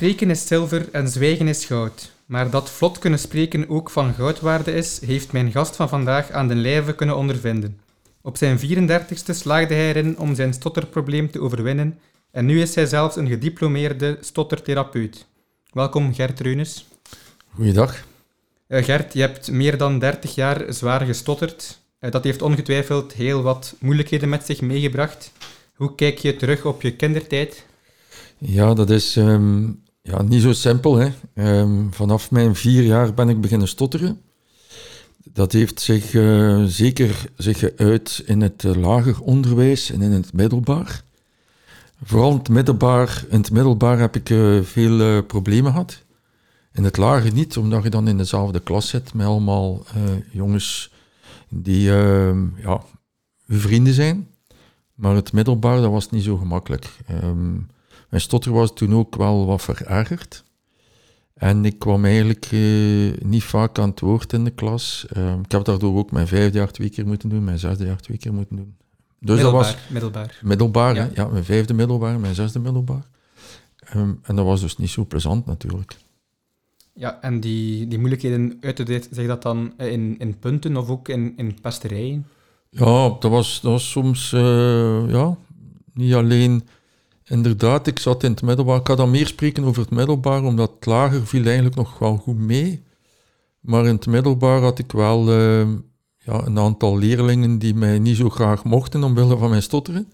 Spreken is zilver en zwijgen is goud. Maar dat vlot kunnen spreken ook van goudwaarde is, heeft mijn gast van vandaag aan den lijve kunnen ondervinden. Op zijn 34ste slaagde hij erin om zijn stotterprobleem te overwinnen en nu is hij zelfs een gediplomeerde stottertherapeut. Welkom Gert Reunes. Goeiedag. Uh, Gert, je hebt meer dan 30 jaar zwaar gestotterd. Uh, dat heeft ongetwijfeld heel wat moeilijkheden met zich meegebracht. Hoe kijk je terug op je kindertijd? Ja, dat is um, ja, niet zo simpel. Hè. Um, vanaf mijn vier jaar ben ik beginnen stotteren. Dat heeft zich uh, zeker zich geuit in het uh, lager onderwijs en in het middelbaar. Vooral in het middelbaar, in het middelbaar heb ik uh, veel problemen gehad. In het lager niet, omdat je dan in dezelfde klas zit met allemaal jongens die ehm, ja, vrienden zijn. Maar het middelbaar, dat was niet zo gemakkelijk. Um, mijn stotter was toen ook wel wat verergerd. En ik kwam eigenlijk uh, niet vaak aan het woord in de klas. Uh, ik heb daardoor ook mijn vijfde jaar twee keer moeten doen, mijn zesde jaar twee keer moeten doen. Dus middelbaar, dat was middelbaar. Middelbaar, ja. ja. mijn vijfde middelbaar, mijn zesde middelbaar. Um, en dat was dus niet zo plezant natuurlijk. Ja, en die, die moeilijkheden uitte zeg dat dan in, in punten of ook in, in pesterijen? Ja, dat was, dat was soms uh, ja, niet alleen Inderdaad, ik zat in het middelbaar. Ik ga dan meer spreken over het middelbaar, omdat het lager viel eigenlijk nog wel goed mee. Maar in het middelbaar had ik wel uh, ja, een aantal leerlingen die mij niet zo graag mochten omwille van mijn stotteren.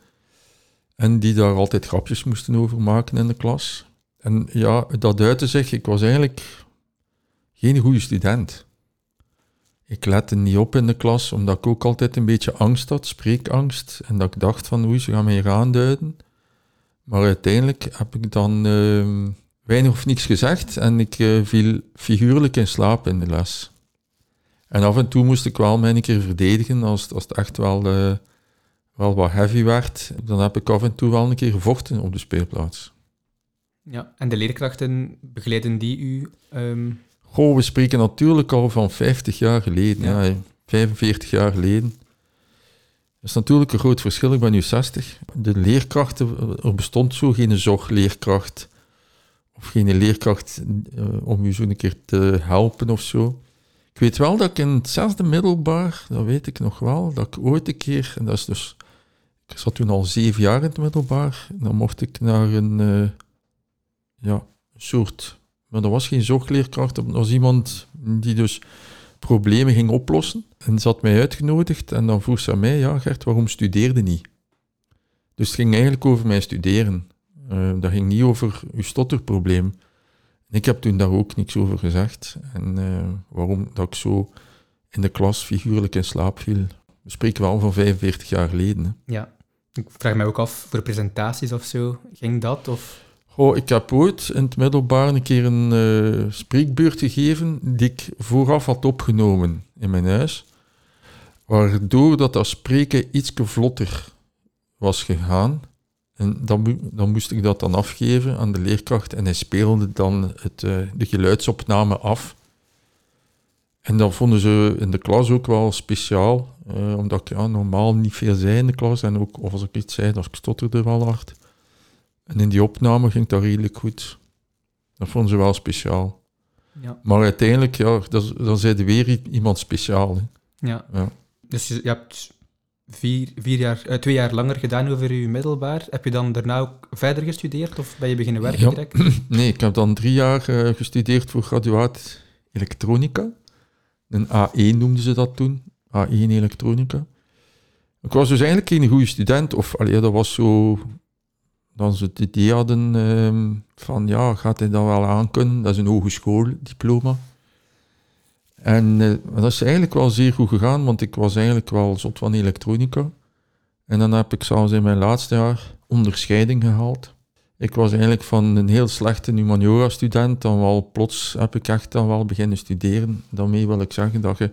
En die daar altijd grapjes moesten over maken in de klas. En ja, dat uitte zich, ik was eigenlijk geen goede student. Ik lette niet op in de klas, omdat ik ook altijd een beetje angst had, spreekangst. En dat ik dacht van, oei, ze gaan mij hier aanduiden. Maar uiteindelijk heb ik dan uh, weinig of niks gezegd en ik uh, viel figuurlijk in slaap in de les. En af en toe moest ik wel mij een keer verdedigen als, als het echt wel, uh, wel wat heavy werd. Dan heb ik af en toe wel een keer gevochten op de speelplaats. Ja, en de leerkrachten begeleiden die u? Um... Goh, we spreken natuurlijk al van 50 jaar geleden, ja. ja 45 jaar geleden. Is natuurlijk een groot verschil. Ik ben nu 60. De leerkrachten, er bestond zo geen zorgleerkracht of geen leerkracht uh, om u zo een keer te helpen of zo. Ik weet wel dat ik in het zesde middelbaar, dat weet ik nog wel, dat ik ooit een keer, en dat is dus, ik zat toen al zeven jaar in het middelbaar, dan mocht ik naar een, uh, ja, soort, maar dat was geen zorgleerkracht, dat was iemand die dus problemen ging oplossen. En ze had mij uitgenodigd en dan vroeg ze aan mij, ja Gert, waarom studeerde niet? Dus het ging eigenlijk over mijn studeren. Uh, dat ging niet over uw stotterprobleem. ik heb toen daar ook niks over gezegd. En uh, waarom dat ik zo in de klas figuurlijk in slaap viel. We spreken wel van 45 jaar geleden. Ja, ik vraag mij ook af, voor presentaties of zo, ging dat? Of? Oh, ik heb ooit in het middelbaar een keer een uh, spreekbeurt gegeven die ik vooraf had opgenomen in mijn huis, waardoor dat, dat spreken iets vlotter was gegaan. En dan, dan moest ik dat dan afgeven aan de leerkracht en hij speelde dan het, uh, de geluidsopname af. En dat vonden ze in de klas ook wel speciaal, uh, omdat ik ja, normaal niet veel zei in de klas en ook of als ik iets zei, dat ik stotterde wel hard. En in die opname ging dat redelijk goed. Dat vonden ze wel speciaal. Ja. Maar uiteindelijk, ja, dat, dan zei er weer iemand speciaal. Hè. Ja. ja. Dus je, hebt vier, vier jaar, uh, twee jaar langer gedaan over je middelbaar. Heb je dan daarna ook verder gestudeerd of ben je beginnen werken ja. direct? Nee, ik heb dan drie jaar uh, gestudeerd voor graduaat elektronica. Een A1 noemden ze dat toen. A1 elektronica. Ik was dus eigenlijk geen goede student. Of allee, dat was zo dan ze het idee hadden ehm, van ja, gaat hij dat wel aankunnen? Dat is een hogeschooldiploma. En uh, dat is eigenlijk wel zeer goed gegaan, want ik was eigenlijk wel zot van elektronica. En dan heb ik zelfs in mijn laatste jaar onderscheiding gehaald. Ik was eigenlijk van een heel slechte humaniora-student, dan wel plots heb ik echt dan wel beginnen studeren. Daarmee wil ik zeggen dat je,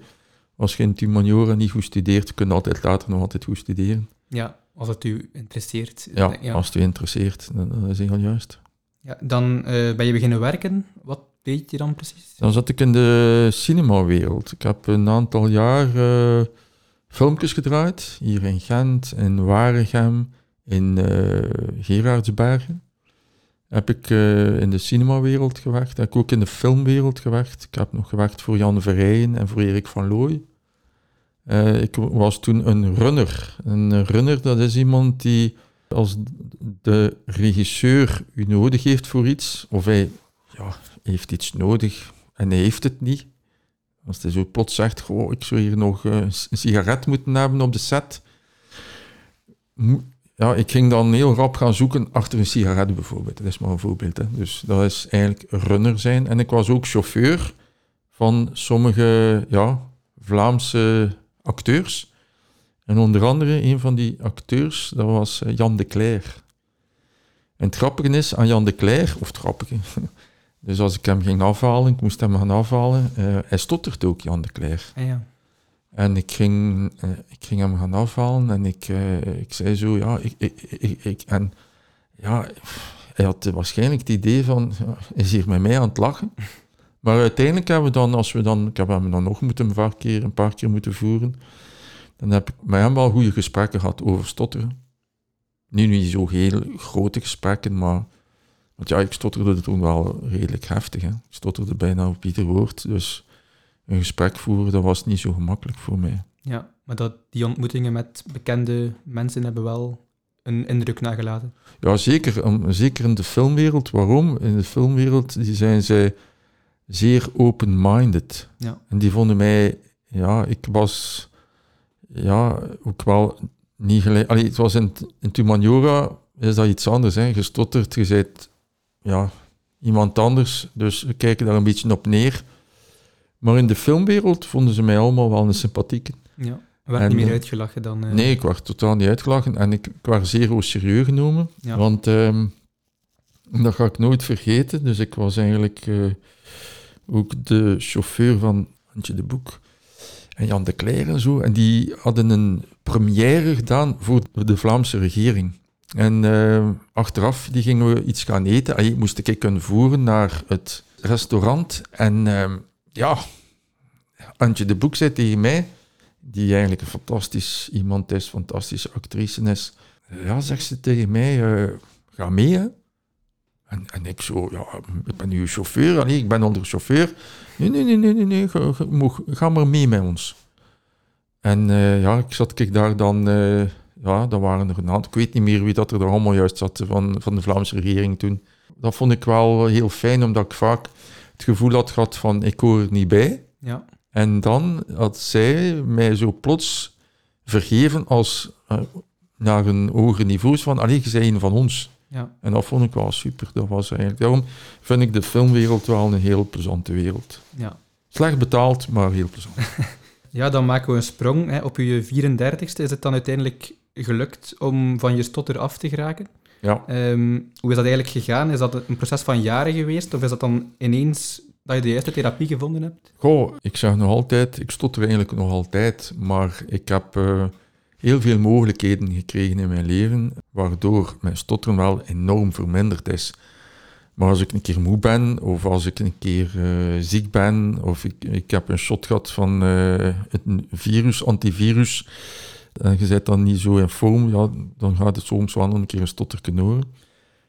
als je in humaniora niet goed studeert, kun je altijd later nog altijd goed studeren. Ja, als het u interesseert. Ja, als het u interesseert, dat is heel juist. Ja, dan uh, ben je beginnen werken. Wat deed je dan precies? Dan zat ik in de cinemawereld. Ik heb een aantal jaar uh, filmpjes gedraaid. Hier in Gent, in Waregem, in uh, Gerardsbergen. heb ik in de cinemawereld gewerkt. Heb ik ook in de filmwereld gewerkt. Ik heb nog gewerkt voor Jan Verrijen en voor Erik van Looy. Uh, ik was toen een runner. Een runner, dat is iemand die als de regisseur u nodig heeft voor iets, of hij ja, heeft iets nodig en hij heeft het niet. Als hij zo plots zegt, ik zou hier nog uh, een sigaret moeten hebben op de set. Ja, ik ging dan heel rap gaan zoeken achter een sigaret bijvoorbeeld. Dat is maar een voorbeeld. Hè. Dus dat is eigenlijk runner zijn. En ik was ook chauffeur van sommige ja, Vlaamse acteurs. En onder andere een van die acteurs, dat was eh, Jan de Cler. En het grappige is aan Jan de Cler, of het grappige, dus als ik hem ging afhalen, ik moest hem gaan afhalen, uh, hij stottert ook, Jan de Cler. Ah, ja. En ik ging, uh, ik ging hem gaan afhalen en ik, uh, ik zei zo, ja, ik, ik, ik, ik, en ja, hij had waarschijnlijk het idee van, is hier met mij aan het lachen? Maar uiteindelijk hebben we dan, als we dan, ik heb hem dan nog moeten een paar keer, een paar keer moeten voeren, dan heb ik met hem wel goede gesprekken gehad over stotteren. Nu niet zo heel grote gesprekken, maar want ja, ik stotterde toen wel redelijk heftig. Hè. Ik stotterde bijna op ieder woord, dus een gesprek voeren, dat was niet zo gemakkelijk voor mij. Ja, maar dat, die ontmoetingen met bekende mensen hebben wel een indruk nagelaten. Ja, zeker. Zeker in de filmwereld. Waarom? In de filmwereld die zijn zij zeer open-minded. Ja. En die vonden mij... Ja, ik was... Ja, ook wel niet gelijk... Allee, het was in, in Tumaniora is dat iets anders. Hè. Je stottert, je bent ja, iemand anders. Dus we kijken daar een beetje op neer. Maar in de filmwereld vonden ze mij allemaal wel een sympathieke. Ja, werd niet meer uitgelachen dan... Uh... Nee, ik werd totaal niet uitgelachen. En ik, ik werd zeer serieus genomen. Ja. Want um, dat ga ik nooit vergeten. Dus ik was eigenlijk uh, ook de chauffeur van Antje de Boek en Jan de Cler en zo. En die hadden een première gedaan voor de Vlaamse regering. En uh, achteraf die gingen we iets gaan eten. Allee, moest ik kunnen voeren naar het restaurant. En uh, ja, Antje de Boek zei tegen mij, die eigenlijk een fantastisch iemand is, fantastische actrice is. Ja, zegt ze tegen mij, uh, ga mee hè. En, en ik zo, ja, ik ben nu chauffeur. Allee, ik ben onder chauffeur. Nee, nee, nee, nee, nee, nee ga, maar mee met ons. En ja, ik zat ik daar dan ja, dat waren er een aantal. Ik weet niet meer wie dat er allemaal juist zat van, van de Vlaamse regering toen. Dat vond ik wel heel fijn, omdat ik vaak het gevoel had gehad van ik hoor er niet bij. Ja. En dan had zij mij zo plots vergeven als uh, naar een hoger niveau van, allee, je bent een van ons. Ja. En dat vond ik wel super. Dat was eigenlijk, daarom vind ik de filmwereld wel een heel plezante wereld. Ja. Slecht betaald, maar heel plezant. ja, dan maken we een sprong. Hè. Op je 34ste is het dan uiteindelijk gelukt om van je stotter af te geraken. Ja. Um, hoe is dat eigenlijk gegaan? Is dat een proces van jaren geweest? Of is dat dan ineens dat je de juiste therapie gevonden hebt? Goh, ik zeg nog altijd, ik stotter eigenlijk nog altijd, maar ik heb uh, heel veel mogelijkheden gekregen in mijn leven, waardoor mijn stotteren wel enorm verminderd is. Maar als ik een keer moe ben, of als ik een keer uh, ziek ben, of ik, ik heb een shot gehad van uh, een virus, antivirus, en je bent dan niet zo in vorm, ja, dan gaat het soms wel een keer een stotter horen.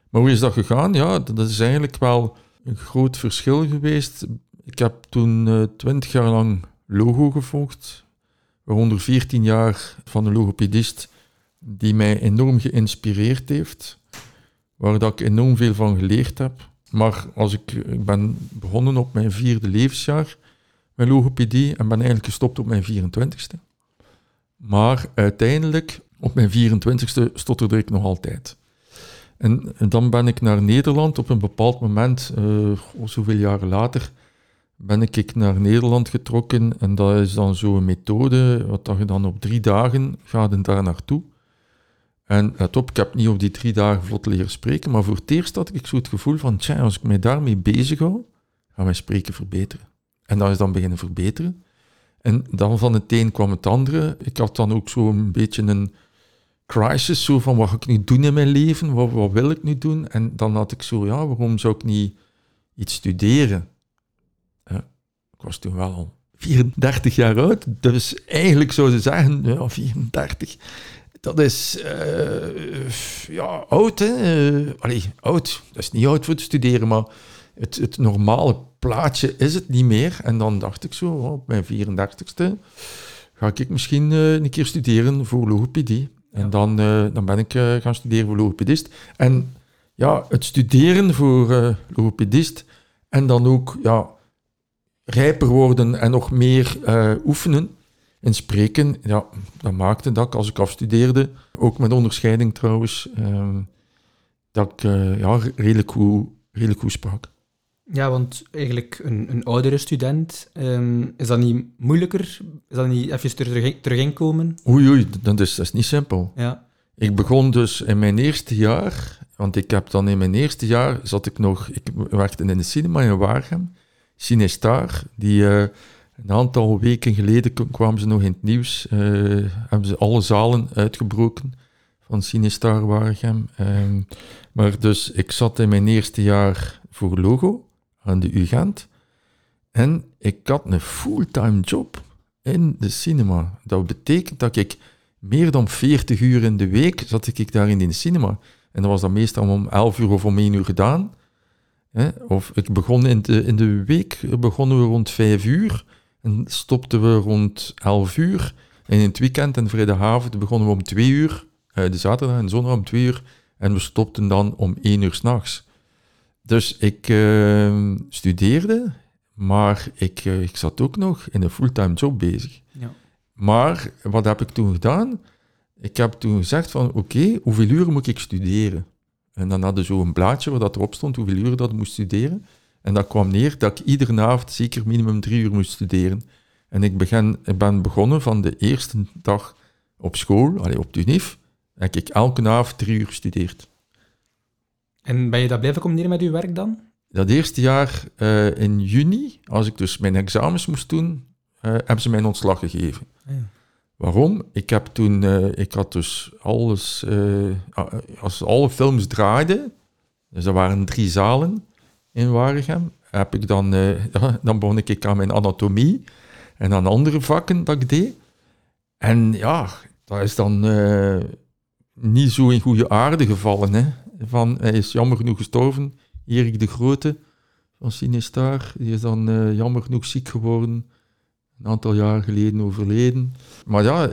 Maar hoe is dat gegaan? Ja, dat is eigenlijk wel een groot verschil geweest. Ik heb toen uh, twintig jaar lang logo gevolgd, waaronder 14 jaar van een logopedist die mij enorm geïnspireerd heeft, waar dat ik enorm veel van geleerd heb. Maar als ik, ik ben begonnen op mijn vierde levensjaar met logopedie en ben eigenlijk gestopt op mijn 24ste. Maar uiteindelijk, op mijn 24ste, stotterde ik nog altijd. En, en, dan ben ik naar Nederland. Op een bepaald moment, uh, zoveel jaren later, ben ik naar Nederland getrokken. En dat is dan zo'n methode, wat dat je dan op drie dagen gaat daar naartoe. En let op, ik heb niet op die drie dagen vlot leren spreken, maar voor het eerst had ik zo het gevoel van, tja, als ik mij daarmee bezig hou, gaat mijn spreken verbeteren. En dat is dan beginnen verbeteren. En dan van het een kwam het andere. Ik had dan ook zo een beetje een crisis, zo van wat ga ik nu doen in mijn leven, wat, wil ik nu doen? En dan had ik zo, ja, waarom zou ik niet iets studeren? Ik was toen wel al 34 jaar oud, dus eigenlijk zou ze zeggen, ja, 34. Dat is eh, ja, oud. Hè? Eh, allee, oud. Dat is niet oud voor te studeren, maar het, het normale plaatje is het niet meer. En dan dacht ik zo, oh, op mijn 34ste ga ik misschien eh, een keer studeren voor logopedie. En dan, dan ben ik gaan studeren voor logopedist. En ja, het studeren voor logopedist en dan ook ja, rijper worden en nog meer oefenen in spreken, ja, dat maakte dat ik als ik afstudeerde, ook met onderscheiding trouwens, ehm, dat ik uh, ja, redelijk, goed, redelijk goed sprak. Ja, want eigenlijk een, een oudere student, ehm, is dat niet moeilijker? Is dat niet even terug, terug inkomen? Oei, oei, dat is, dat is niet simpel. Ja. Ik begon dus in mijn eerste jaar, want ik heb dan in mijn eerste jaar, zat ik nog, ik werkte in de cinema in Waregem, Cinestar, die... Uh, een aantal weken geleden kwamen ze nog in het nieuws. Uh, hebben ze alle zalen uitgebroken van Cinestar Waregem. Ehm, maar dus ik zat in mijn eerste jaar voor Logo aan de UGent. En ik had een fulltime job in de cinema. Dat betekent dat ik meer dan 40 uur in de week zat ik daar in de cinema. En dat was dan meestal om 11 uur of om 1 uur gedaan. Of ik begon in de, in de week begonnen we rond 5 uur. En stopten we rond 11 uur. En in het weekend en vrijdagavond begonnen we om 2 uur. Uh, de zaterdag en zondag om 2 uur. En we stopten dan om 1 uur s'nachts. Dus ik uh, studeerde, maar ik, uh, ik zat ook nog in een fulltime job bezig. Ja. Maar wat heb ik toen gedaan? Ik heb toen gezegd van, oké, hoeveel uren moet ik studeren? En dan hadden zo een blaadje waar dat erop stond, hoeveel uren dat ik moest studeren. En dat kwam neer dat ik iedere avond zeker minimum drie uur moest studeren. En ik, begin, ik ben begonnen van de eerste dag op school, allee, op de UNIF, heb ik elke avond drie uur gestudeerd. En ben je dat blijven combineren met je werk dan? Dat eerste jaar uh, in juni, als ik dus mijn examens moest doen, uh, hebben ze mij een ontslag gegeven. Ah, ja. Waarom? Ik heb toen, uh, ik had dus alles, als alle films draaiden, dus er waren drie zalen, in Waregem. Heb ik dan, uh, dan begon ik aan mijn anatomie en aan andere vakken dat ik deed. En ja, dat is dan uh, niet zo in goede aarde gevallen. Hè. Van, hij is jammer genoeg gestorven, Erik de Grote van Sinistar. Die is dan uh, jammer genoeg ziek geworden, een aantal jaar geleden overleden. Maar ja,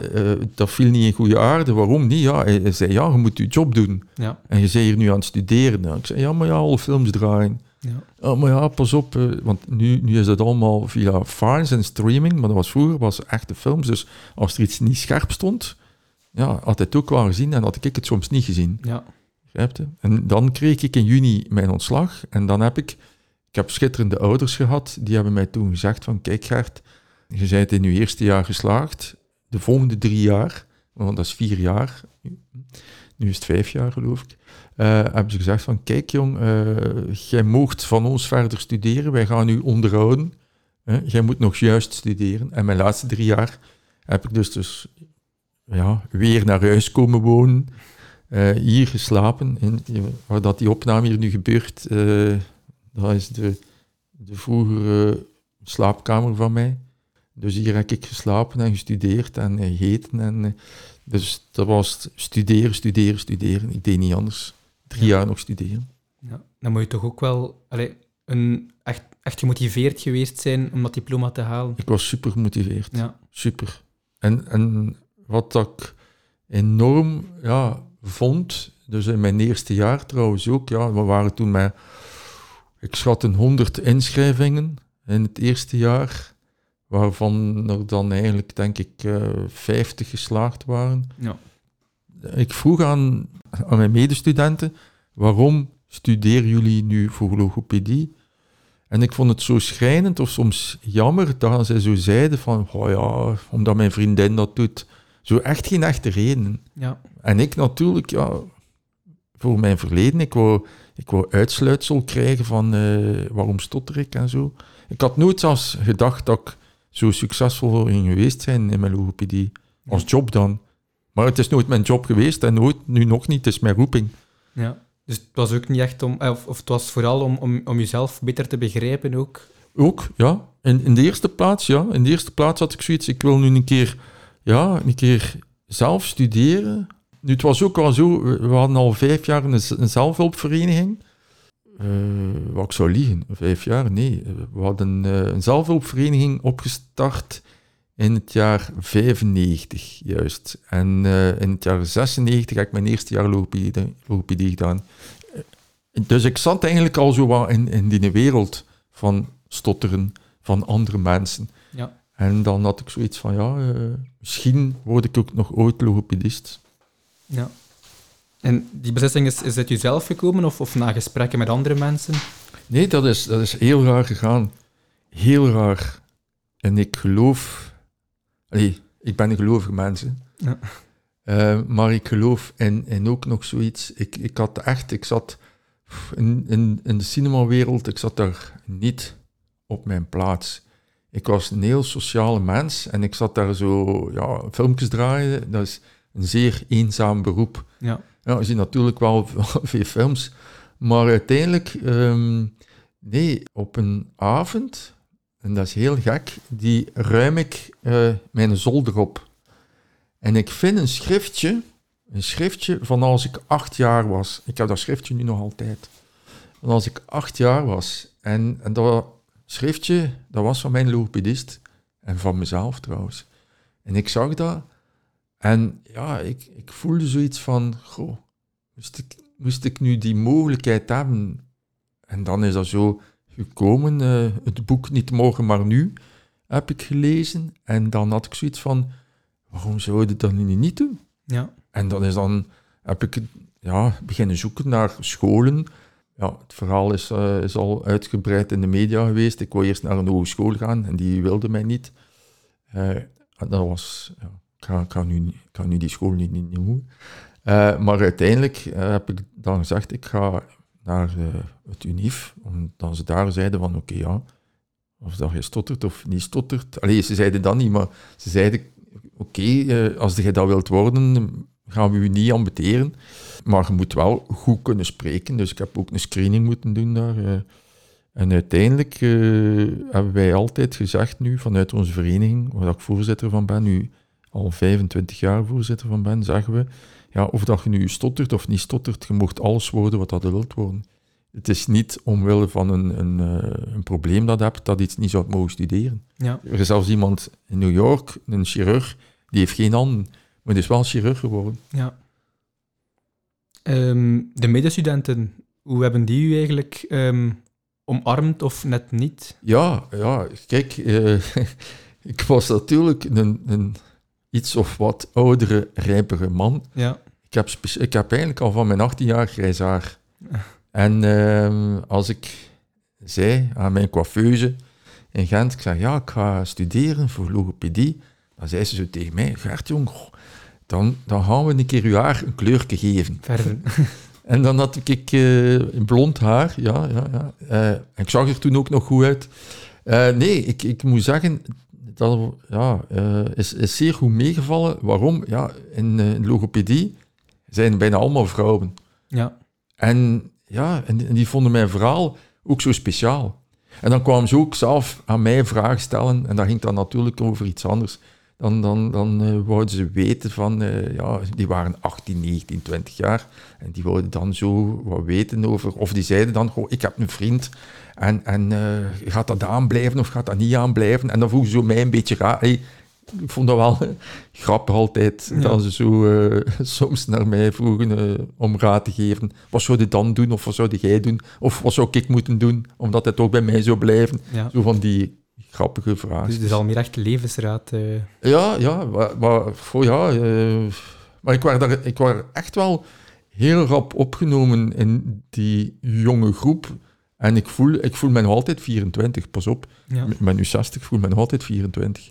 dat viel niet in goede aarde. Waarom niet? Ja, hij, zei, ja, je moet je job doen. Ja. En je bent hier nu aan het studeren. ik zei, ja, maar ja, alle films draaien. Ja. Oh, maar ja, pas op, uh, want nu, nu is het allemaal via fines en streaming, maar dat was vroeger was echte films. Dus als er iets niet scherp stond, ja, had hij het ook wel gezien en had ik het soms niet gezien. Ja. En dan kreeg ik in juni mijn ontslag en dan heb ik, ik heb schitterende ouders gehad, die hebben mij toen gezegd van, kijk Gert, je bent in je eerste jaar geslaagd, de volgende drie jaar, want dat is vier jaar, nu is het vijf jaar geloof ik, hebben ze gezegd van, kijk jong, uh, jij moogt van ons verder studeren, wij gaan u onderhouden. Uh, jij moet nog juist studeren. En mijn laatste drie jaar heb ik dus, dus ja, weer naar huis komen wonen, hier geslapen, in, waar dat die opname hier nu gebeurt, dat is de, de vroegere slaapkamer van mij. Dus hier heb ik geslapen en gestudeerd en gegeten. En, dus dat was studeren, studeren, studeren. Ik deed niet anders drie jaar nog studeren. Ja, dan moet je toch ook wel allee, een, echt, echt gemotiveerd geweest zijn om dat diploma te halen. Ik was super gemotiveerd. Ja. Super. En, en wat ik enorm ja, vond, dus in mijn eerste jaar trouwens ook, ja, we waren toen met, ik schat een 100 inschrijvingen in het eerste jaar, waarvan er dan eigenlijk, denk ik, uh, eh, 50 geslaagd waren. Ja. Ik vroeg aan aan mijn medestudenten, waarom studeren jullie nu voor logopedie? En ik vond het zo schrijnend of soms jammer dat zij zo zeiden van, oh ja, omdat mijn vriendin dat doet. Zo echt geen echte reden. Ja. En ik natuurlijk, ja, voor mijn verleden, ik wou, ik wou uitsluitsel krijgen van uh, waarom stotter ik en zo. Ik had nooit zelfs gedacht dat ik zo succesvol in geweest zijn in mijn logopedie. Als job dan. Maar het is nooit mijn job geweest en nooit, nu nog niet, het is mijn roeping. Ja, dus het was ook niet echt om, eh, of, of het was vooral om, om, om jezelf beter te begrijpen ook? Ook, ja. In, in de eerste plaats, ja. In de eerste plaats had ik zoiets, ik wil nu een keer, ja, een keer zelf studeren Nu, het was ook al zo, we hadden al vijf jaar een, een zelfhulpvereniging. Eh, wat ik zou liegen, vijf jaar? Nee. We hadden eh, een zelfhulpvereniging opgestart in het jaar 95, juist. En eh, in het jaar 96 heb ik mijn eerste jaar logopedie, logopedie gedaan. Eh, Dus ik zat eigenlijk al zo wat in, in die wereld van stotteren van andere mensen. Ja. En dan had ik zoiets van, ja, eh, misschien word ik ook nog ooit logopedist. ja. En die beslissing is, is uit jezelf gekomen of, of na gesprekken met andere mensen? Nee, dat is, dat is heel raar gegaan. Heel raar. En ik geloof... Allee, ik ben een gelovige mens. Ja. Eh, maar ik geloof in, in ook nog zoiets. Ik, ik had echt... Ik zat in, in, in de cinemawereld, ik zat daar niet op mijn plaats. Ik was een heel sociale mens en ik zat daar zo... Ja, filmpjes draaien, dat is een zeer eenzaam beroep. Ja. Ja, je ziet natuurlijk wel veel films. Maar uiteindelijk, ehm, nee, op een avond, en dat is heel gek, die ruim ik eh, mijn zolder op. En ik vind een schriftje, een schriftje van als ik acht jaar was. Ik heb dat schriftje nu nog altijd. Van als ik acht jaar was. En, dat schriftje, dat was van mijn logopedist. En van mezelf trouwens. En ik zag dat. En ja, ik, ik voelde zoiets van, goh, moest ik nu die mogelijkheid hebben? En dan is dat zo gekomen, eh, het boek Niet Morgen, maar Nu heb ik gelezen. En dan had ik zoiets van, waarom zou je dat nu niet doen? Ja. En dan is dan, heb ik ja, beginnen zoeken naar scholen. Ja, het verhaal is, eh, is al uitgebreid in de media geweest. Ik wou eerst naar een hogeschool gaan en die wilde mij niet. Eh, en dat was, ja, ik, ga, ik, ga nu, niet- ik ga nu die school niet, niet noemen. Eh, maar uiteindelijk heb ik dan gezegd, ik ga naar eh, het UNIF, omdat ze daar zeiden van, oké, ja, of dat je stottert of niet stottert. Allee, ze zeiden dat niet, maar ze zeiden, oké, eh, als je dat wilt worden, gaan we je niet ambeteren. Maar je moet wel goed kunnen spreken, dus ik heb ook een screening moeten doen daar. eh. En uiteindelijk hebben wij altijd gezegd nu, vanuit onze vereniging, waar ik voorzitter van ben, nu al 25 jaar voorzitter van ben, zeggen we, ja, of dat je nu stottert of niet stottert, je mocht alles worden wat dat je wilt worden. Het is niet omwille van een, een, eh, een probleem dat je hebt, dat je iets niet zou mogen studeren. Ja. Er is zelfs iemand in New York, een chirurg, die heeft geen handen, maar die is wel chirurg geworden. ja. Ehm, de medestudenten, hoe hebben die u eigenlijk ehm, omarmd of net niet? Ja, ja kijk, eh, ik was natuurlijk een, een iets of wat oudere, rijpere man. Ja. Ik heb, ik heb eigenlijk al van mijn 18 jaar grijs haar. En ehm, als ik zei aan mijn coiffeuse in Gent, ik zei, ja, ik ga studeren voor logopedie, dan zei ze zo tegen mij, Gert, jong, dan, dan gaan we een keer uw haar een kleurtje geven. Verven. En dan had ik eh, blond haar, ja, ja, ja. Eh, en ik zag er toen ook nog goed uit. Eh, nee, ik, ik moet zeggen, dat ja, eh, is, is zeer goed meegevallen. Waarom? Ja, in, eh, in logopedie zijn bijna allemaal vrouwen. Ja. En ja, en, die- en die vonden mijn verhaal ook zo speciaal. En dan kwamen ze ook zelf aan mij vragen stellen, en dat ging dan natuurlijk over iets anders. Dan, dan, dan eh, wouden ze weten van, ja, die waren 18, 19, 20 jaar, en die wouden dan zo wat weten over, of die zeiden dan, goh, ik heb een vriend, en, en eh, gaat dat aanblijven of gaat dat niet aanblijven? En dan vroegen ze mij een beetje raar. Hey, ik vond dat wel grappig altijd, Ja. dat ze zo eh, soms naar mij vroegen eh, om raad te geven. Wat zou je dan doen, of wat zou jij doen, of wat zou ik moeten doen, omdat het ook bij mij zou blijven. ja. Zo van die grappige vragen. Dus het is al meer echt levensraad. Ja, ja, maar, ja, maar ik was, daar, ik was echt wel heel rap opgenomen in die jonge groep. En ik voel, ik voel me nog altijd 24, pas op. ja. Ik ben nu 60, ik voel me nog altijd 24.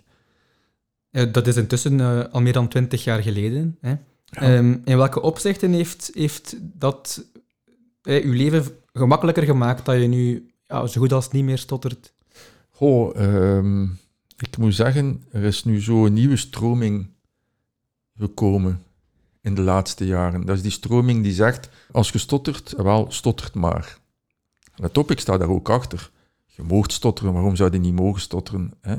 Ja, dat is intussen eh, al meer dan twintig jaar geleden. Hè? Ehm, in welke opzichten heeft, heeft dat eh, uw leven gemakkelijker gemaakt dat je nu ja, zo goed als niet meer stottert? Goh, ehm, ik moet zeggen, er is nu zo'n nieuwe stroming gekomen in de laatste jaren. Dat is die stroming die zegt, als je stottert, wel, stottert maar. Let op, ik sta daar ook achter. Je moogt stotteren, waarom zou je niet mogen stotteren? Hè?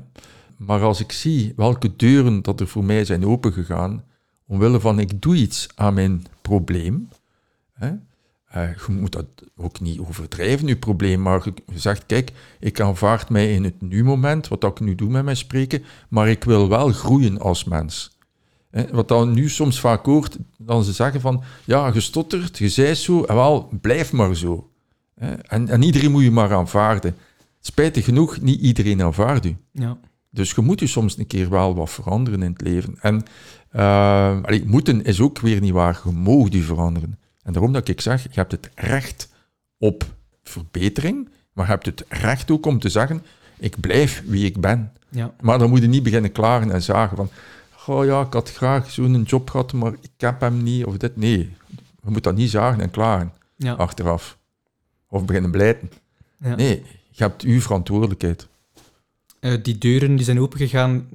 Maar als ik zie welke deuren dat er voor mij zijn opengegaan, omwille van ik doe iets aan mijn probleem. Hè? Eh, je moet dat ook niet overdrijven, je probleem, maar je, zegt, kijk, ik aanvaard mij in het nu-moment, wat ik nu doe met mijn spreken, maar ik wil wel groeien als mens. Hè? Wat dan nu soms vaak hoort, dan ze zeggen van, ja, je stottert, je zei zo, en wel, blijf maar zo. Hè? En, en iedereen moet je maar aanvaarden. Spijtig genoeg, niet iedereen aanvaardt u. Ja. Dus je moet je soms een keer wel wat veranderen in het leven. En uh, allee, moeten is ook weer niet waar. Je mag die veranderen. En daarom dat ik zeg, je hebt het recht op verbetering, maar je hebt het recht ook om te zeggen, ik blijf wie ik ben. Ja. Maar dan moet je niet beginnen klagen en zagen van, oh ja, ik had graag zo'n job gehad, maar ik heb hem niet, of dit. Nee, je moet dat niet zagen en klagen Ja. achteraf. Of beginnen blijten. Ja. Nee, je hebt uw verantwoordelijkheid. Eh, die deuren die zijn opengegaan,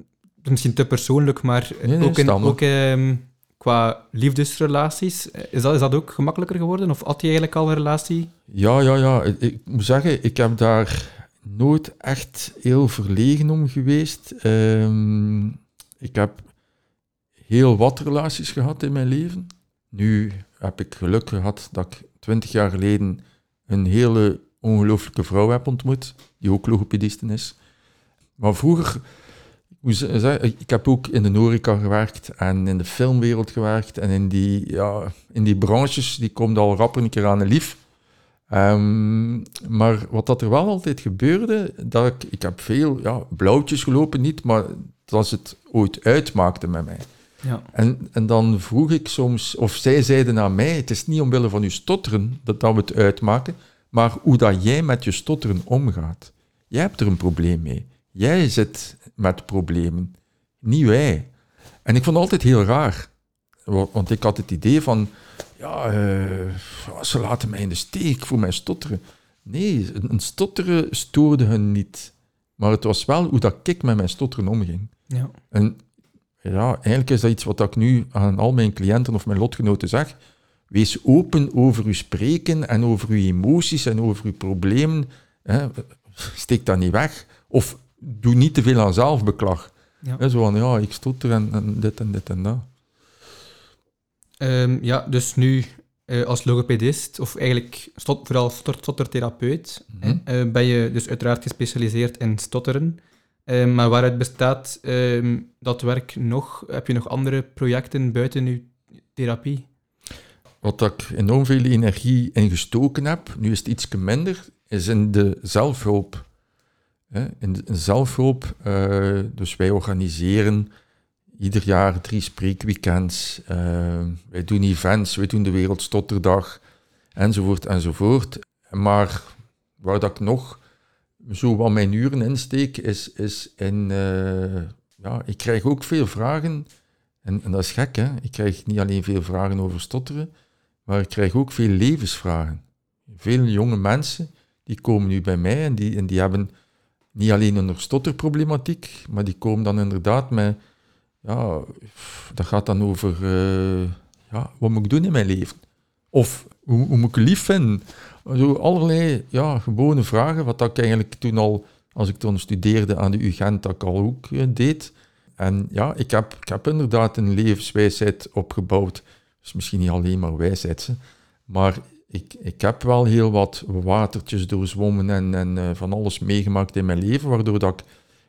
misschien te persoonlijk, maar Nee, nee, ook, in, ook ehm, qua liefdesrelaties. Is dat, is dat ook gemakkelijker geworden? Of had je eigenlijk al een relatie? Ja, ja, ja. Ik, ik moet zeggen, ik heb daar nooit echt heel verlegen om geweest. Ehm, ik heb heel wat relaties gehad in mijn leven. Nu heb ik geluk gehad dat ik twintig jaar geleden een hele ongelooflijke vrouw heb ontmoet, die ook logopediste is. Maar vroeger, ik, heb ook in de horeca gewerkt en in de filmwereld gewerkt en in die, ja, in die branches, die komt al rapper een keer aan de lief. Ehm, maar wat dat er wel altijd gebeurde, dat ik, ik heb veel ja, blauwtjes gelopen, niet, maar dat het ooit uitmaakte met mij. Ja. En, en dan vroeg ik soms, of zij zeiden aan mij, het is niet omwille van je stotteren dat, dat we het uitmaken, maar hoe dat jij met je stotteren omgaat. Jij hebt er een probleem mee. Jij zit met problemen, niet wij. En ik vond het altijd heel raar. Wa- Want ik had het idee van, ja, eh, ze laten mij in de steek voor mijn stotteren. Nee, een een stotteren stoorde hun niet. Maar het was wel hoe dat ik met mijn stotteren omging. Ja. En ja, eigenlijk is dat iets wat ik nu aan al mijn cliënten of mijn lotgenoten zeg. Wees open over uw spreken en over uw emoties en over uw problemen. Hè. Steek dat niet weg. Of doe niet te veel aan zelfbeklag. Ja. Hè, zo van, ja, ik stotter en, en dit en dit en dat. Ehm, ja, dus nu eh, als logopedist, of eigenlijk stot, vooral stotter, stottertherapeut, hè, eh, ben je dus uiteraard gespecialiseerd in stotteren. Ehm, maar waaruit bestaat ehm, dat werk nog? Heb je nog andere projecten buiten uw therapie? Wat ik enorm veel energie in gestoken heb, nu is het iets minder, is in de zelfhulp. In de zelfhulp, eh, dus wij organiseren ieder jaar drie spreekweekends. eh, wij doen events, wij doen de Wereldstotterdag, enzovoort, enzovoort. Maar waar dat ik nog zo wat mijn uren insteek, is, is in... eh, ja, ik krijg ook veel vragen, en, en dat is gek, hè. Ik krijg niet alleen veel vragen over stotteren, maar ik krijg ook veel levensvragen. Veel jonge mensen, die komen nu bij mij en die, en die hebben niet alleen een stotterproblematiek, maar die komen dan inderdaad met, ja, dat gaat dan over, eh, ja, wat moet ik doen in mijn leven? Of, hoe, hoe moet ik lief vinden? Zo allerlei, ja, gewone vragen, wat ik eigenlijk toen al, als ik toen studeerde aan de UGent, dat ik al ook eh, deed. En ja, ik heb, ik heb inderdaad een levenswijsheid opgebouwd. Dus misschien niet alleen maar wijsheid, maar ik, ik heb wel heel wat watertjes doorzwommen en, en eh, van alles meegemaakt in mijn leven, waardoor dat ik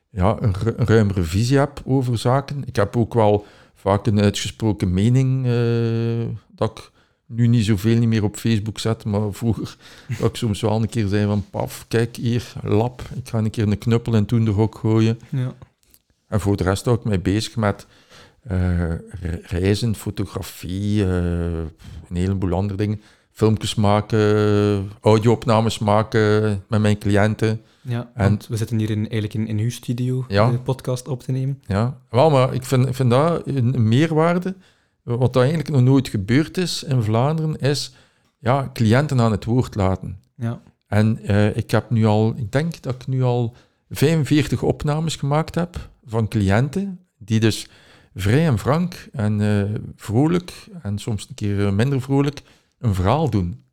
ja, een ruimere visie heb over zaken. Ik heb ook wel vaak een uitgesproken mening, eh, dat ik nu niet zoveel niet meer op Facebook zet, maar vroeger dat ik soms wel een keer zei van paf, kijk hier, lap, ik ga een keer een knuppel en toen de hok gooien. Ja. En voor de rest hou ik mij bezig met eh, re- reizen, fotografie, eh, een heleboel andere dingen. Filmpjes maken, audio-opnames maken met mijn cliënten. Ja, En- want we zitten hier in, eigenlijk in, in uw studio Ja. de podcast op te nemen. Ja, wel, maar ik vind, vind dat een meerwaarde. Wat dat eigenlijk nog nooit gebeurd is in Vlaanderen, is ja, cliënten aan het woord laten. Ja. En eh, ik heb nu al, ik denk dat ik nu al 45 opnames gemaakt heb van cliënten, die dus vrij en frank en eh, vrolijk, en soms een keer minder vrolijk, een verhaal doen.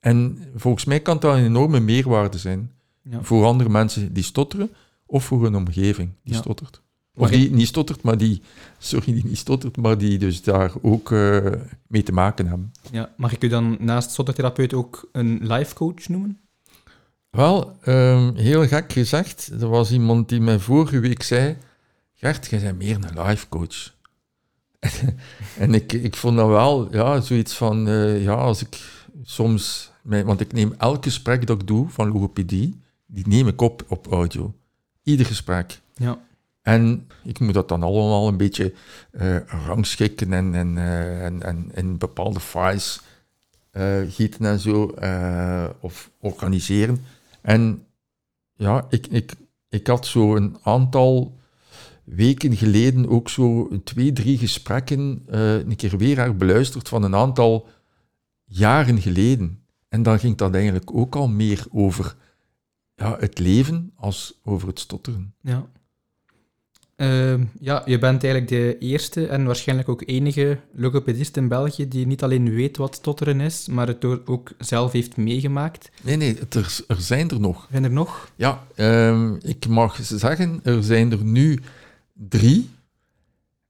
En volgens mij kan dat een enorme meerwaarde zijn Ja. voor andere mensen die stotteren, of voor hun omgeving die Ja. stottert. Of die niet stottert, maar die... Sorry, die niet stottert, maar die dus daar ook eh, mee te maken hebben. Ja, mag ik u dan naast stottertherapeut ook een life coach noemen? Wel, ehm, heel gek gezegd, er was iemand die mij vorige week zei... Gert, jij bent meer een life coach. en ik, ik vond dat wel ja, zoiets van... eh, ja, als ik soms... mijn- want ik neem elk gesprek dat ik doe van logopedie, die neem ik op op audio. Ieder gesprek. Ja. En ik moet dat dan allemaal een beetje eh, rangschikken en, en, eh, en, en in bepaalde files eh, gieten en zo, of organiseren. En ja, ik, ik, ik had zo een aantal weken geleden ook zo twee, drie gesprekken een keer weer herbeluisterd van een aantal jaren geleden. En dan ging dat eigenlijk ook al meer over ja, het leven als over het stotteren. Ja. Ehm, ja, je bent eigenlijk de eerste en waarschijnlijk ook enige logopedist in België die niet alleen weet wat stotteren is, maar het ook zelf heeft meegemaakt. Nee, nee, het er, er zijn er nog. Zijn er nog? Ja, ehm, ik mag zeggen, er zijn er nu drie.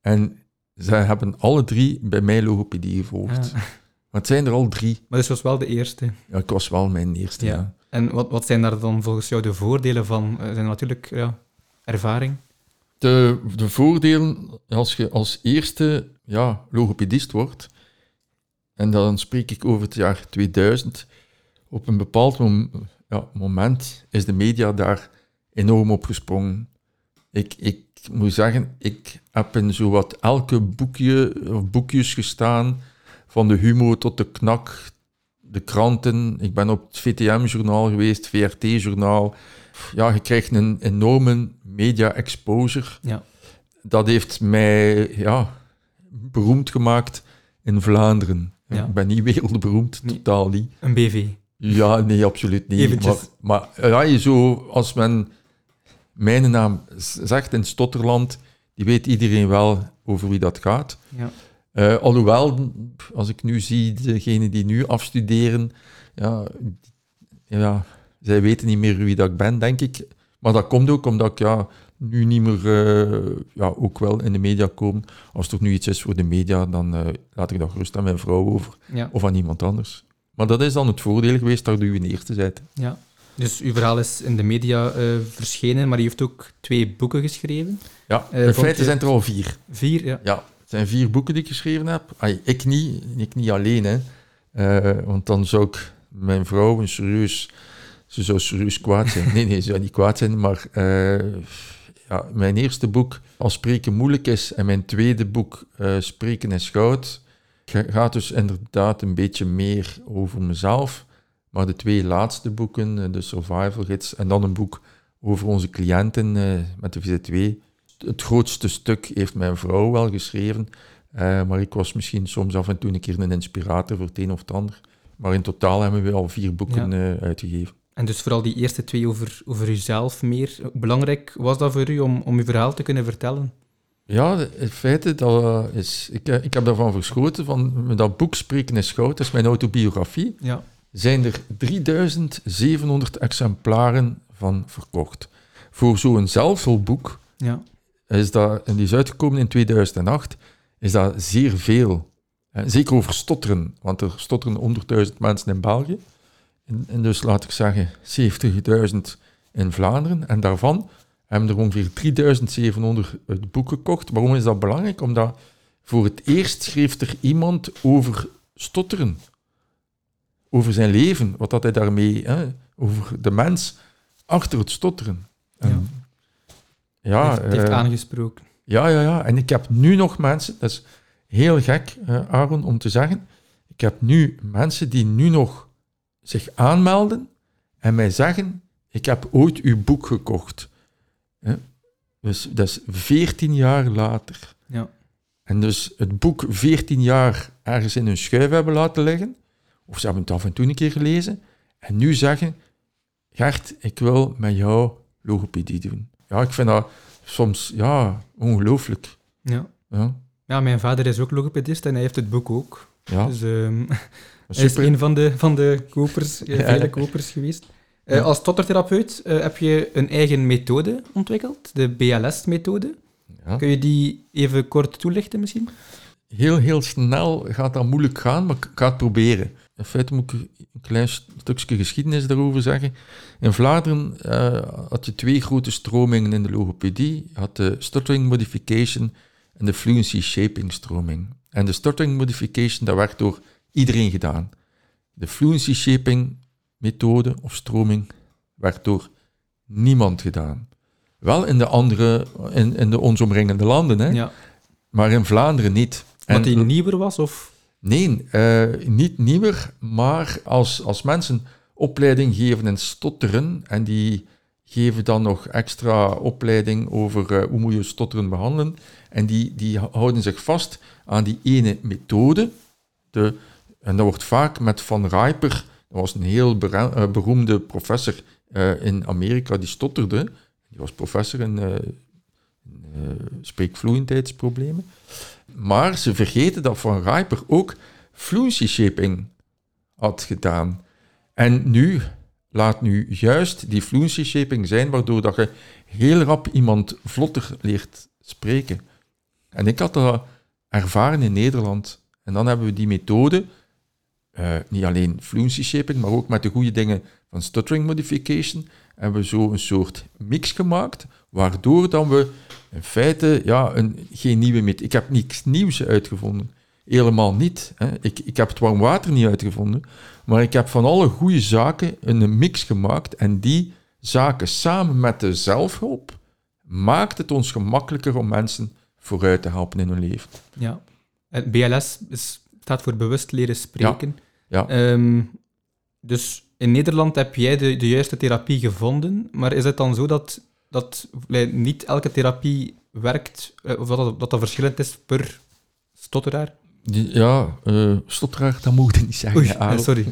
En zij hebben alle drie bij mij logopedie gevolgd. Ja. Maar het zijn er al drie. Maar dus was wel de eerste. Ja, ik was wel mijn eerste. Ja. Ja. En wat, wat zijn daar dan volgens jou de voordelen van? Er zijn natuurlijk ja, ervaring. De, de voordelen, als je als eerste ja, logopedist wordt, en dan spreek ik over het jaar 2000, op een bepaald ja, moment is de media daar enorm op gesprongen. Ik, ik moet zeggen, ik heb in zowat elke boekje of boekjes gestaan, van de humo tot de knak, de kranten. Ik ben op het VTM-journaal geweest, VRT-journaal. Ja, je krijgt een enorme media-exposure. Ja. Dat heeft mij ja, beroemd gemaakt in Vlaanderen. Ja. Ik ben niet wereldberoemd, Nee. totaal niet. Een BV. Ja, nee, absoluut niet. Eventjes. Maar, maar ja, je zo, als men mijn naam zegt in Stotterland, die weet iedereen wel over wie dat gaat. Ja. Eh, alhoewel, als ik nu zie, degenen die nu afstuderen, ja, ja, zij weten niet meer wie dat ik ben, denk ik. Maar dat komt ook omdat ik ja, nu niet meer, eh, ja, ook wel in de media kom. Als er nu iets is voor de media, dan eh, laat ik dat gerust aan mijn vrouw over Ja. of aan iemand anders. Maar dat is dan het voordeel geweest dat u in eerste bent. ja. Dus uw verhaal is in de media verschenen, maar u heeft ook twee boeken geschreven. Ja, in feite je- zijn er al vier. Vier, ja. Ja, het zijn vier boeken die ik geschreven heb. Ik niet, ik niet alleen, hè. Eh, want dan zou ik mijn vrouw een serieus... Ze zou serieus kwaad zijn. Nee, nee, ze zou niet kwaad zijn, maar... eh, ja, mijn eerste boek, Als spreken moeilijk is, en mijn tweede boek, eh, Spreken is goud, ga- gaat dus inderdaad een beetje meer over mezelf. Maar de twee laatste boeken, de Survival Gids en dan een boek over onze cliënten met de VZ2, het grootste stuk heeft mijn vrouw wel geschreven, eh, maar ik was misschien soms af en toe een keer een inspirator voor het een of het ander. Maar in totaal hebben we al vier boeken eh, uitgegeven. En dus vooral die eerste twee over, over uzelf meer. Belangrijk was dat voor u om, om uw verhaal te kunnen vertellen? Ja, in feite, dat eh, is, ik, ik heb daarvan verschoten, van dat boek Spreken is goud, dat is mijn autobiografie, Ja. zijn er 3700 exemplaren van verkocht. Voor zo'n zelfhulpboek Ja. Is dat, en die is uitgekomen in 2008, is dat zeer veel. Eh, Zeker over stotteren, want er stotteren 100.000 mensen in België. En, en dus laat ik zeggen 70.000 in Vlaanderen. En daarvan hebben er ongeveer 3700 het boek gekocht. Waarom is dat belangrijk? Omdat voor het eerst schreef er iemand over stotteren. Over zijn leven, wat dat hij daarmee, hè, over de mens achter het stotteren. En, ja, heeft, heeft eh, aangesproken. ja, ja, ja. En ik heb nu nog mensen, dat is heel gek, eh, Aaron, om te zeggen. Ik heb nu mensen die nu nog zich aanmelden en mij zeggen: Ik heb ooit uw boek gekocht. Dus dat is 14 jaar later. Ja. En dus het boek 14 jaar ergens in hun schuif hebben laten liggen, of ze hebben het af en toe een keer gelezen, en nu zeggen: Gert, ik wil met jou logopedie doen. Ja, ik vind dat soms ja, ongelooflijk. Ja. Ja, ja, mijn vader is ook logopedist en hij heeft het boek ook. ja Dus ehm, hij is een van de, van de kopers, eh, Ja. vele kopers geweest. Eh. Als stottertherapeut eh, heb je een eigen methode ontwikkeld, de BLS-methode. Ja. Kun je die even kort toelichten misschien? Heel, heel snel gaat dat moeilijk gaan, maar ik ga het proberen. In feite moet ik een klein stukje geschiedenis daarover zeggen. In Vlaanderen eh, had je twee grote stromingen in de logopedie. Je had de stuttering modification en de fluency shaping stroming. En de stuttering modification, dat werd door iedereen gedaan. De fluency shaping methode of stroming werd door niemand gedaan. Wel in de andere, in, in de ons omringende landen, hè? Ja. maar in Vlaanderen niet. Wat die nieuwer was? Of? Nee, eh, niet nieuwer, maar als, als mensen opleiding geven in stotteren en die geven dan nog extra opleiding over eh, hoe moet je stotteren behandelen en die, die houden zich vast aan die ene methode. De, en dat wordt vaak met Van Rijper, dat was een heel eh, beroemde professor in Amerika, die stotterde. Die was professor in, eh, spreekvloeiendheidsproblemen. Maar ze vergeten dat Van Rijper ook fluency shaping had gedaan. En nu laat nu juist die fluency shaping zijn, waardoor dat je heel rap iemand vlotter leert spreken. En ik had dat ervaren in Nederland. En dan hebben we die methode, eh, niet alleen fluency shaping, maar ook met de goede dingen van stuttering modification, hebben we zo een soort mix gemaakt, waardoor dan we in feite ja, een, geen nieuwe methode... Ik heb niks nieuws uitgevonden. Helemaal niet. Hè. Ik, ik heb het warm water niet uitgevonden, maar ik heb van alle goede zaken een mix gemaakt en die zaken samen met de zelfhulp maakt het ons gemakkelijker om mensen vooruit te helpen in hun leven. Ja. En BLS is, staat voor bewust leren spreken. Ja. Ehm, dus in Nederland heb jij de, de juiste therapie gevonden, maar is het dan zo dat, dat niet elke therapie werkt, eh, of dat dat, dat dat verschillend is per stotteraar? Ja, eh stotteraar, dat moet je niet zeggen. Oei, sorry.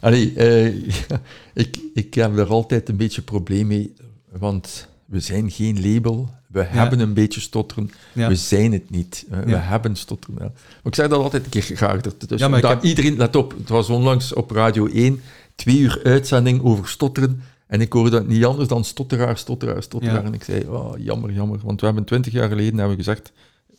Allee, eh, ik, ik heb er altijd een beetje probleem mee, want we zijn geen label. We hebben een beetje stotteren. Ja. We zijn het niet. We hebben stotteren. Maar ik zeg dat altijd een keer graag. Dat, dus dat heb- iedereen, let op, het was onlangs op Radio 1, twee uur uitzending over stotteren. En ik hoorde dat niet anders dan stotteraar, stotteraar, stotteraar. Ja. En ik zei, oh, jammer, jammer. Want we hebben twintig jaar geleden hebben we gezegd,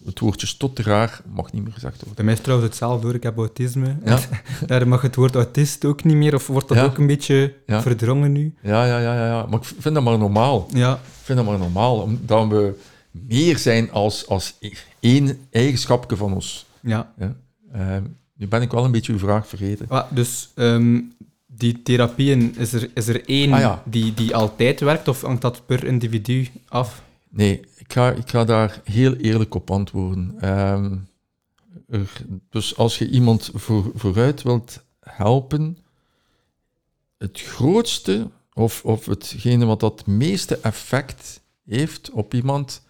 het woordje stotteraar mag niet meer gezegd worden. Bij mij is trouwens hetzelfde hoor, ik heb autisme. Ja. Daar mag het woord autist ook niet meer, of wordt dat Ja. ook een beetje verdrongen nu? Ja, ja, ja, ja, ja. Maar ik vind dat maar normaal. Ja, Ik vind dat maar normaal, omdat we meer zijn als, als één eigenschapje van ons. ja. Ja. Ehm, nu ben ik wel een beetje uw vraag vergeten. Ah, dus ehm, die therapieën, is er, is er één Ah, ja. die, die altijd werkt, of hangt dat per individu af? Nee, ik ga, ik ga daar heel eerlijk op antwoorden. Ehm, er- dus als je iemand voor, vooruit wilt helpen, het grootste of, of hetgene wat dat meeste effect heeft op iemand,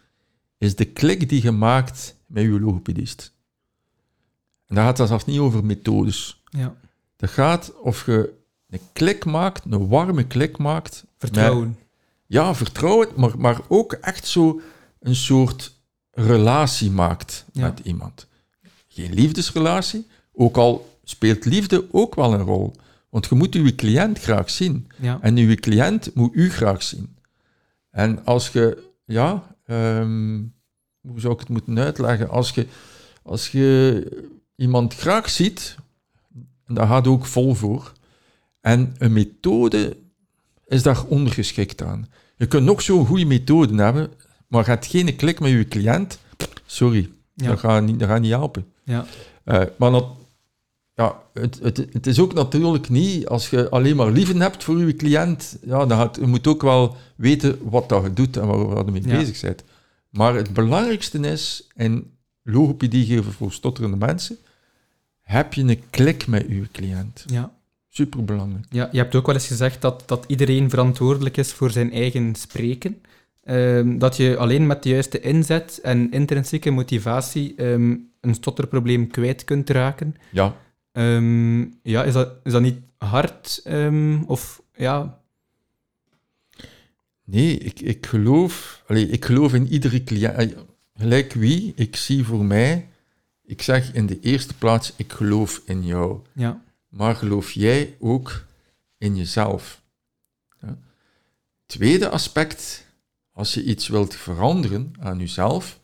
is de klik die je maakt met je logopedist. En daar gaat het zelfs niet over methodes. Ja. Dat gaat of je een klik maakt, een warme klik maakt. Vertrouwen. Ja, vertrouwen, maar, maar ook echt zo een soort relatie maakt Ja. met iemand. Geen liefdesrelatie, ook al speelt liefde ook wel een rol. Want je moet je cliënt graag zien. Ja. En uw cliënt moet u graag zien. En als je, ja, ehm, hoe zou ik het moeten uitleggen? Als je, als je iemand graag ziet, en daar gaat ook vol voor, en een methode is daar ondergeschikt aan. Je kunt nog zo'n goede methode hebben, maar hebt geen klik met je cliënt, sorry, Ja. dat, gaat niet, dat gaat niet helpen. Ja. Eh, maar dat, ja, het, het, het is ook natuurlijk niet, als je alleen maar lieven hebt voor je cliënt, ja, dan gaat, je moet ook wel weten wat dat je doet en waar, waar je mee Ja. bezig bent. Maar het belangrijkste is, in logopedie geven voor stotterende mensen, heb je een klik met je cliënt. Ja. Superbelangrijk. ja, je hebt ook wel eens gezegd dat, dat iedereen verantwoordelijk is voor zijn eigen spreken. Ehm, dat je alleen met de juiste inzet en intrinsieke motivatie ehm, een stotterprobleem kwijt kunt raken. Ja, Ehm, ja, is dat, is dat niet hard? of ja, nee, ik, ik geloof, allee, ik geloof in iedere cliënt. Gelijk wie, ik zie voor mij, ik zeg in de eerste plaats, ik geloof in jou. ja, maar geloof jij ook in jezelf? Ja. Tweede aspect, als je iets wilt veranderen aan jezelf,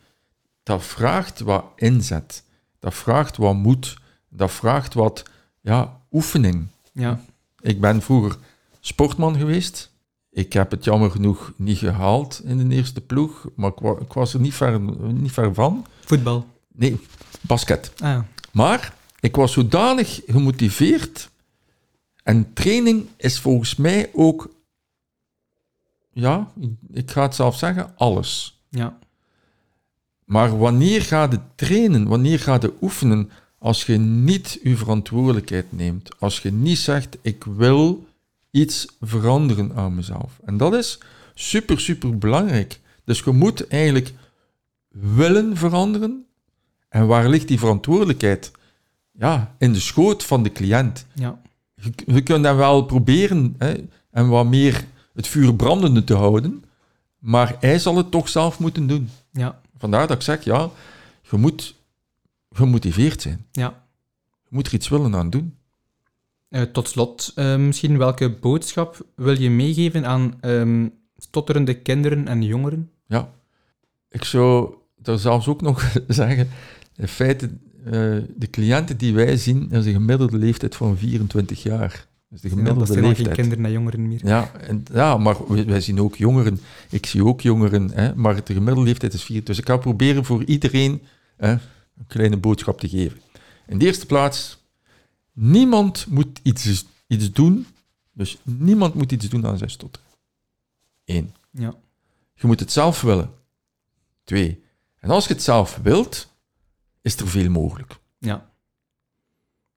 dat vraagt wat inzet. Dat vraagt wat moed. Dat vraagt wat ja, oefening. Ja. Ik ben vroeger sportman geweest. Ik heb het jammer genoeg niet gehaald in de eerste ploeg, maar ik, wa- ik was er niet ver, niet ver van. Voetbal. Nee, basket. Ah, ja. Maar ik was zodanig gemotiveerd. En training is volgens mij ook, ja, ik- ga het zelf zeggen, alles. ja. Maar wanneer ga je trainen, wanneer ga je oefenen, als je niet je verantwoordelijkheid neemt, als je niet zegt, ik wil iets veranderen aan mezelf. En dat is super, super belangrijk. Dus je moet eigenlijk willen veranderen. En waar ligt die verantwoordelijkheid? Ja, in de schoot van de cliënt. ja. Je, je kunt dan wel proberen hè, en wat meer het vuur brandende te houden, maar hij zal het toch zelf moeten doen. Ja. Vandaar dat ik zeg, ja, je moet gemotiveerd zijn. ja. Je moet er iets willen aan doen. Eh, tot slot, eh, misschien welke boodschap wil je meegeven aan ehm, stotterende kinderen en jongeren? Ja. Ik zou daar zelfs ook nog zeggen, in feite, eh, de cliënten die wij zien, is een gemiddelde leeftijd van 24 jaar. Dus de dat gemiddelde zijn al geen leeftijd. kinderen en jongeren meer. Ja, en, ja, maar wij, wij zien ook jongeren. Ik zie ook jongeren, hè, maar de gemiddelde leeftijd is 4. Dus ik ga proberen voor iedereen hè, een kleine boodschap te geven. In de eerste plaats, niemand moet iets, iets doen. Dus niemand moet iets doen aan zijn stotter. Eén. Ja. Je moet het zelf willen. Twee. En als je het zelf wilt, is er veel mogelijk. ja.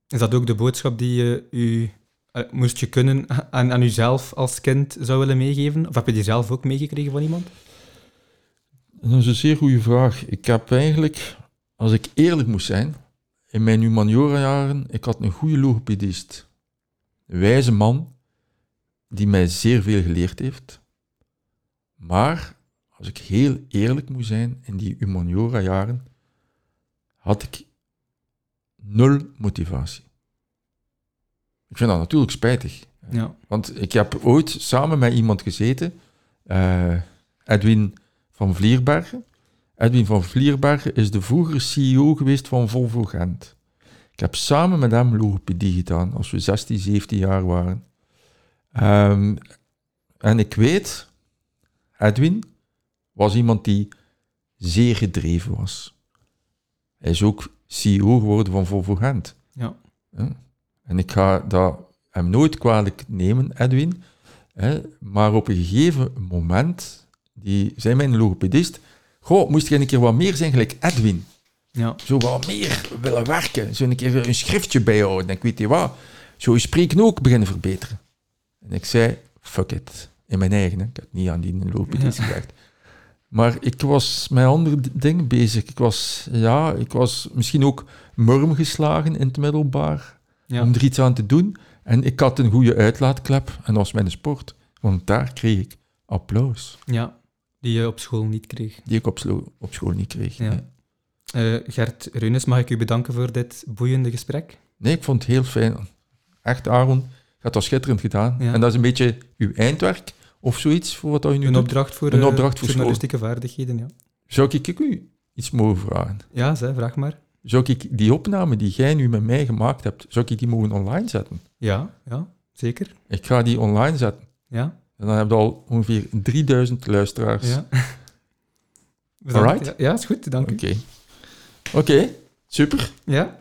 Is dat ook de boodschap die je u, eh, moest je kunnen, aan, aan uzelf als kind zou willen meegeven? Of heb je die zelf ook meegekregen van iemand? Dat is een zeer goede vraag. Ik heb eigenlijk, als ik eerlijk moest zijn, in mijn humaniora-jaren, ik had een goede logopedist. Een wijze man, die mij zeer veel geleerd heeft. Maar, als ik heel eerlijk moet zijn, in die humaniora-jaren, had ik nul motivatie. Ik vind dat natuurlijk spijtig. Ja. Want ik heb ooit samen met iemand gezeten, eh, Edwin van Vlierbergen. Edwin van Vlierbergen is de vroegere CEO geweest van Volvo Gent. Ik heb samen met hem logopedie gedaan, als we 16, 17 jaar waren. Ehm, en ik weet, Edwin was iemand die zeer gedreven was. Hij is ook CEO geworden van Volvo Gent. Ja. En ik ga dat hem nooit kwalijk nemen, Edwin. Hè, maar op een gegeven moment, die zei mijn logopedist, goh, moest je een keer wat meer zijn gelijk Edwin. Ja. Zo wat meer willen werken. Zo een keer een schriftje bijhouden. En ik weet je wat, zo je spreken ook beginnen verbeteren. En ik zei, fuck it. In mijn eigen, hè. ik had niet aan die logopedist Ja. gezegd. Maar ik was met andere dingen bezig. Ik was, ja, ik was misschien ook murm geslagen in het middelbaar Ja. om er iets aan te doen. En ik had een goede uitlaatklep en dat was mijn sport. Want daar kreeg ik applaus, ja. Die je op school niet kreeg. die ik op, slo- op school niet kreeg. Ja. Nee. Eh, Gert Reunes, mag ik u bedanken voor dit boeiende gesprek? Nee, ik vond het heel fijn. Echt, Aaron, je had dat schitterend gedaan. Ja. En dat is een beetje uw eindwerk of zoiets voor wat je nu Een doet. opdracht voor, Een eh, opdracht voor journalistieke vaardigheden, ja. Zou ik u iets mogen vragen? Ja, zeg, vraag maar. Zou ik die opname die jij nu met mij gemaakt hebt, zou ik die mogen online zetten? Ja, ja, zeker. Ik ga die online zetten. Ja, En dan heb je al ongeveer 3000 luisteraars. ja. Alright. Ja, ja, is goed, dank u. Oké. Oké, super. Ja,